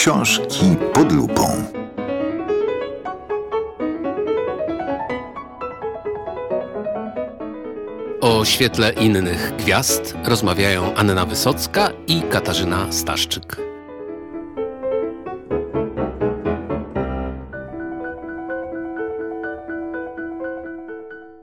Książki pod lupą. O świetle innych gwiazd rozmawiają Anna Wysocka i Katarzyna Staszczyk.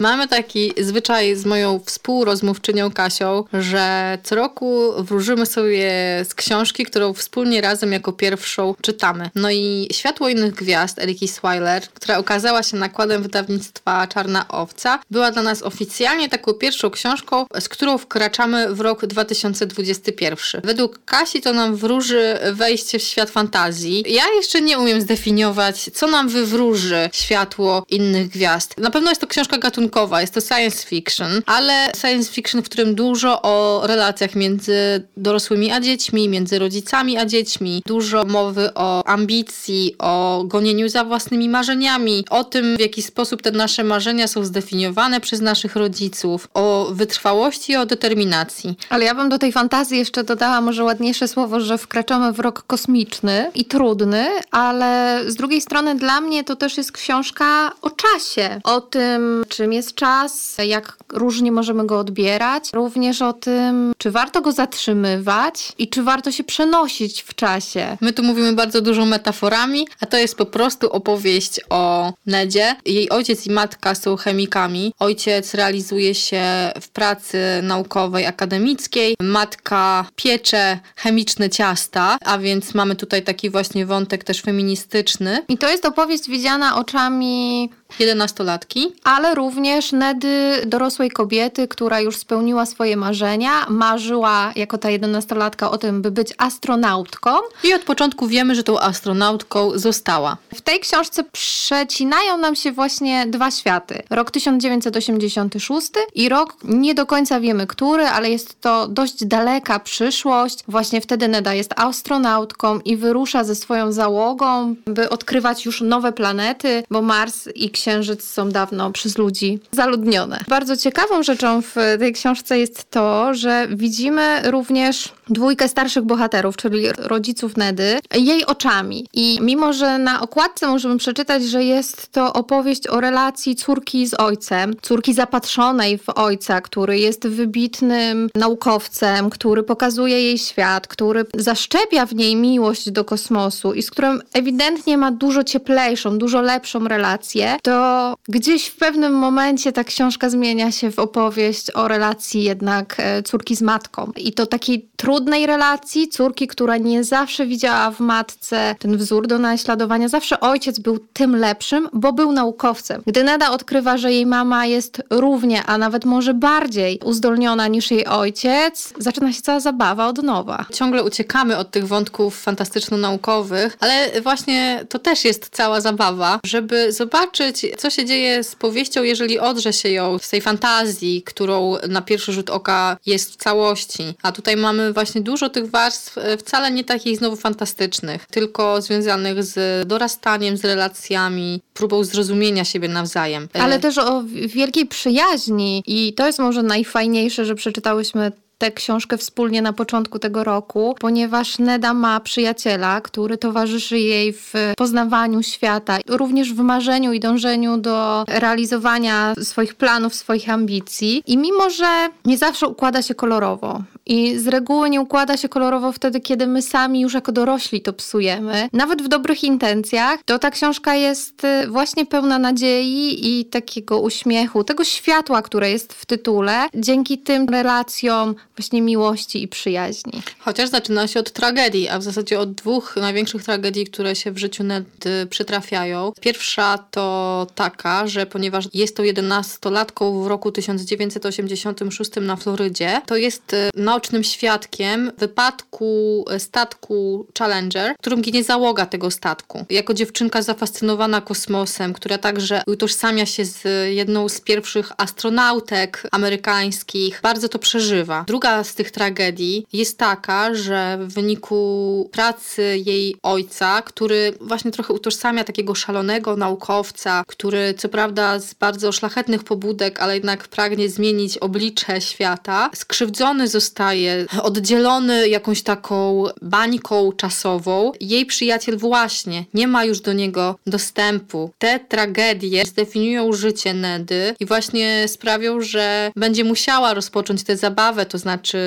Mamy taki zwyczaj z moją współrozmówczynią Kasią, że co roku wróżymy sobie z książki, którą wspólnie razem jako pierwszą czytamy. No i Światło innych gwiazd Eriki Swiler, która okazała się nakładem wydawnictwa Czarna Owca, była dla nas oficjalnie taką pierwszą książką, z którą wkraczamy w rok 2021. Według Kasi to nam wróży wejście w świat fantazji. Ja jeszcze nie umiem zdefiniować, co nam wywróży Światło innych gwiazd. Na pewno jest to książka gatunkowa, gatunkowa, jest to science fiction, ale science fiction, w którym dużo o relacjach między dorosłymi a dziećmi, między rodzicami a dziećmi, dużo mowy o ambicji, o gonieniu za własnymi marzeniami, o tym, w jaki sposób te nasze marzenia są zdefiniowane przez naszych rodziców, o wytrwałości i o determinacji. Ale ja bym do tej fantazji jeszcze dodała może ładniejsze słowo, że wkraczamy w rok kosmiczny i trudny, ale z drugiej strony dla mnie to też jest książka o czasie, o tym, czym jest jest czas, jak różnie możemy go odbierać, również o tym, czy warto go zatrzymywać i czy warto się przenosić w czasie. My tu mówimy bardzo dużo metaforami, a to jest po prostu opowieść o Nedzie. Jej ojciec i matka są chemikami. Ojciec realizuje się w pracy naukowej, akademickiej. Matka piecze chemiczne ciasta, a więc mamy tutaj taki właśnie wątek też feministyczny. I to jest opowieść widziana oczami 11-latki, ale również Nedy dorosłej kobiety, która już spełniła swoje marzenia, marzyła jako ta 11-latka o tym, by być astronautką. I od początku wiemy, że tą astronautką została. W tej książce przecinają nam się właśnie dwa światy. Rok 1986 i rok nie do końca wiemy który, ale jest to dość daleka przyszłość. Właśnie wtedy Neda jest astronautką i wyrusza ze swoją załogą, by odkrywać już nowe planety, bo Mars i Księżyc są dawno przez ludzi zaludnione. Bardzo ciekawą rzeczą w tej książce jest to, że widzimy również dwójkę starszych bohaterów, czyli rodziców Nedy, jej oczami. I mimo, że na okładce możemy przeczytać, że jest to opowieść o relacji córki z ojcem, córki zapatrzonej w ojca, który jest wybitnym naukowcem, który pokazuje jej świat, który zaszczepia w niej miłość do kosmosu i z którym ewidentnie ma dużo cieplejszą, dużo lepszą relację, to gdzieś w pewnym momencie ta książka zmienia się w opowieść o relacji jednak e, córki z matką. I to takiej trudnej relacji, córki, która nie zawsze widziała w matce ten wzór do naśladowania. Zawsze ojciec był tym lepszym, bo był naukowcem. Gdy Neda odkrywa, że jej mama jest równie, a nawet może bardziej uzdolniona niż jej ojciec, zaczyna się cała zabawa od nowa. Ciągle uciekamy od tych wątków fantastyczno-naukowych, ale właśnie to też jest cała zabawa, żeby zobaczyć, co się dzieje z powieścią, jeżeli odrze się ją z tej fantazji, którą na pierwszy rzut oka jest w całości. A tutaj mamy właśnie dużo tych warstw, e, wcale nie takich znowu fantastycznych, tylko związanych z dorastaniem, z relacjami, próbą zrozumienia siebie nawzajem. E, Ale też o wielkiej przyjaźni i to jest może najfajniejsze, że przeczytałyśmy tę książkę wspólnie na początku tego roku, ponieważ Neda ma przyjaciela, który towarzyszy jej w poznawaniu świata, również w marzeniu i dążeniu do realizowania swoich planów, swoich ambicji. I mimo, że nie zawsze układa się kolorowo i z reguły nie układa się kolorowo wtedy, kiedy my sami już jako dorośli to psujemy, nawet w dobrych intencjach, to ta książka jest y, właśnie pełna nadziei i takiego uśmiechu, tego światła, które jest w tytule, dzięki tym relacjom właśnie miłości i przyjaźni. Chociaż zaczyna się od tragedii, a w zasadzie od dwóch największych tragedii, które się w życiu Ned przytrafiają. Pierwsza to taka, że ponieważ jest to jedenastolatką w roku 1986 na Florydzie, to jest y, naocznym świadkiem wypadku statku Challenger, którym ginie załoga tego statku. Jako dziewczynka zafascynowana kosmosem, która także utożsamia się z jedną z pierwszych astronautek amerykańskich, bardzo to przeżywa. Druga z tych tragedii jest taka, że w wyniku pracy jej ojca, który właśnie trochę utożsamia takiego szalonego naukowca, który co prawda z bardzo szlachetnych pobudek, ale jednak pragnie zmienić oblicze świata, skrzywdzony zostaje zostaje oddzielony jakąś taką bańką czasową. Jej przyjaciel właśnie nie ma już do niego dostępu. Te tragedie zdefiniują życie Nedy i właśnie sprawią, że będzie musiała rozpocząć tę zabawę, to znaczy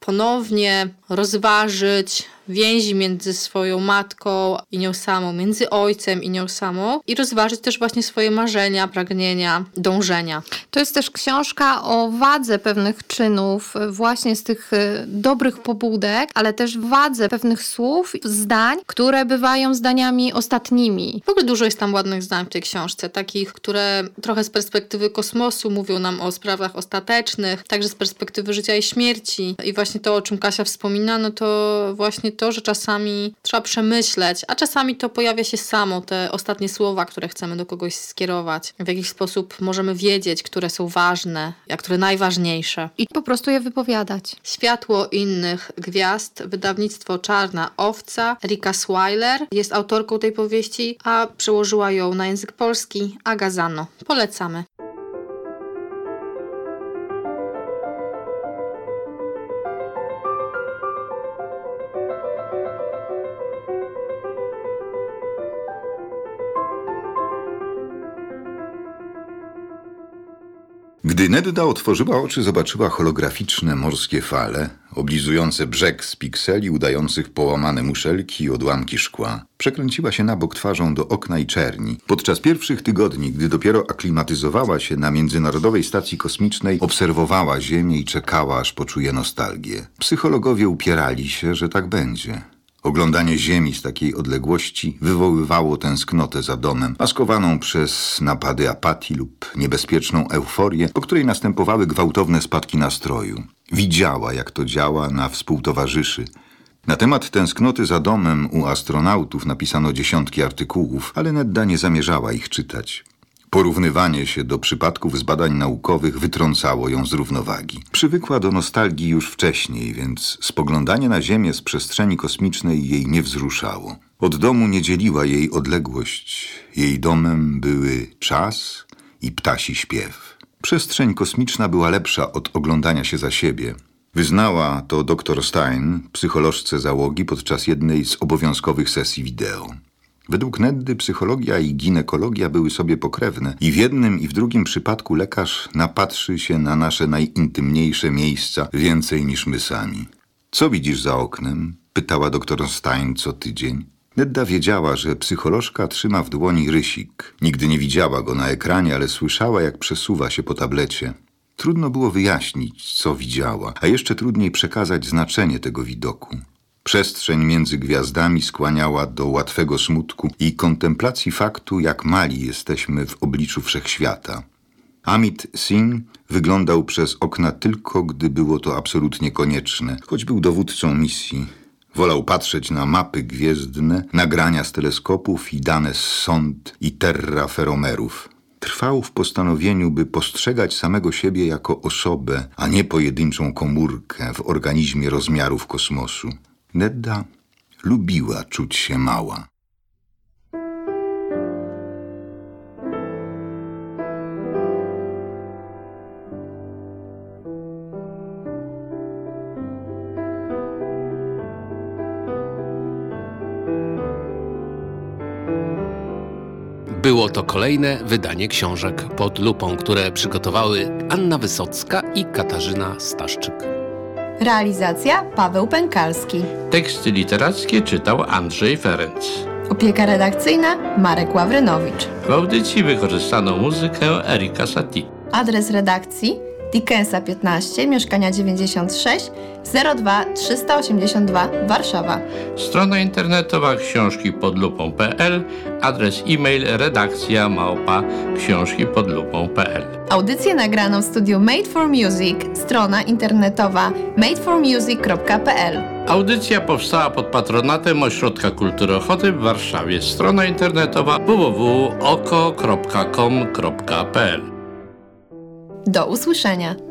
ponownie rozważyć więzi między swoją matką i nią samą, między ojcem i nią samą i rozważyć też właśnie swoje marzenia, pragnienia, dążenia. To jest też książka o wadze pewnych czynów, właśnie z tych e, dobrych pobudek, ale też wadze pewnych słów, zdań, które bywają zdaniami ostatnimi. W ogóle dużo jest tam ładnych zdań w tej książce, takich, które trochę z perspektywy kosmosu mówią nam o sprawach ostatecznych, także z perspektywy życia i śmierci. I właśnie to, o czym Kasia wspomina, no to właśnie to, że czasami trzeba przemyśleć, a czasami to pojawia się samo, te ostatnie słowa, które chcemy do kogoś skierować. W jakiś sposób możemy wiedzieć, które są ważne, a które najważniejsze. I po prostu je wypowiadać. Światło innych gwiazd, wydawnictwo Czarna Owca, Rika Swiler jest autorką tej powieści, a przełożyła ją na język polski Agazano. Polecamy. Gdy Nedda otworzyła oczy, zobaczyła holograficzne morskie fale, oblizujące brzeg z pikseli, udających połamane muszelki i odłamki szkła. Przekręciła się na bok twarzą do okna i czerni. Podczas pierwszych tygodni, gdy dopiero aklimatyzowała się na Międzynarodowej Stacji Kosmicznej, obserwowała Ziemię i czekała, aż poczuje nostalgię. Psychologowie upierali się, że tak będzie. Oglądanie ziemi z takiej odległości wywoływało tęsknotę za domem, maskowaną przez napady apatii lub niebezpieczną euforię, po której następowały gwałtowne spadki nastroju. Widziała, jak to działa na współtowarzyszy. Na temat tęsknoty za domem u astronautów napisano dziesiątki artykułów, ale Nedda nie zamierzała ich czytać. Porównywanie się do przypadków z badań naukowych wytrącało ją z równowagi. Przywykła do nostalgii już wcześniej, więc spoglądanie na Ziemię z przestrzeni kosmicznej jej nie wzruszało. Od domu nie dzieliła jej odległość. Jej domem były czas i ptasi śpiew. Przestrzeń kosmiczna była lepsza od oglądania się za siebie. Wyznała to dr Stein, psycholożce załogi, podczas jednej z obowiązkowych sesji wideo. Według Neddy psychologia i ginekologia były sobie pokrewne i w jednym i w drugim przypadku lekarz napatrzy się na nasze najintymniejsze miejsca więcej niż my sami. Co widzisz za oknem? pytała doktor Stein co tydzień. Nedda wiedziała, że psycholożka trzyma w dłoni rysik. Nigdy nie widziała go na ekranie, ale słyszała, jak przesuwa się po tablecie. Trudno było wyjaśnić, co widziała, a jeszcze trudniej przekazać znaczenie tego widoku. Przestrzeń między gwiazdami skłaniała do łatwego smutku i kontemplacji faktu, jak mali jesteśmy w obliczu wszechświata. Amit Singh wyglądał przez okna tylko, gdy było to absolutnie konieczne, choć był dowódcą misji. Wolał patrzeć na mapy gwiezdne, nagrania z teleskopów i dane z sond i terraferomerów. Trwał w postanowieniu, by postrzegać samego siebie jako osobę, a nie pojedynczą komórkę w organizmie rozmiarów kosmosu. Nedda lubiła czuć się mała. Było to kolejne wydanie książek pod lupą, które przygotowały Anna Wysocka i Katarzyna Staszczyk. Realizacja Paweł Pękalski. Teksty literackie czytał Andrzej Ferenc. Opieka redakcyjna Marek Ławrynowicz. W audycji wykorzystano muzykę Erika Satie. Adres redakcji Dickensa 15, mieszkania 96, 02 382 Warszawa. Strona internetowa książki pod lupą.pl, adres e-mail redakcja małpa książki pod lupą.pl. Audycję nagraną w studiu Made for Music, strona internetowa madeformusic.pl. Audycja powstała pod patronatem Ośrodka Kultury Ochoty w Warszawie. Strona internetowa www.oko.com.pl Do usłyszenia.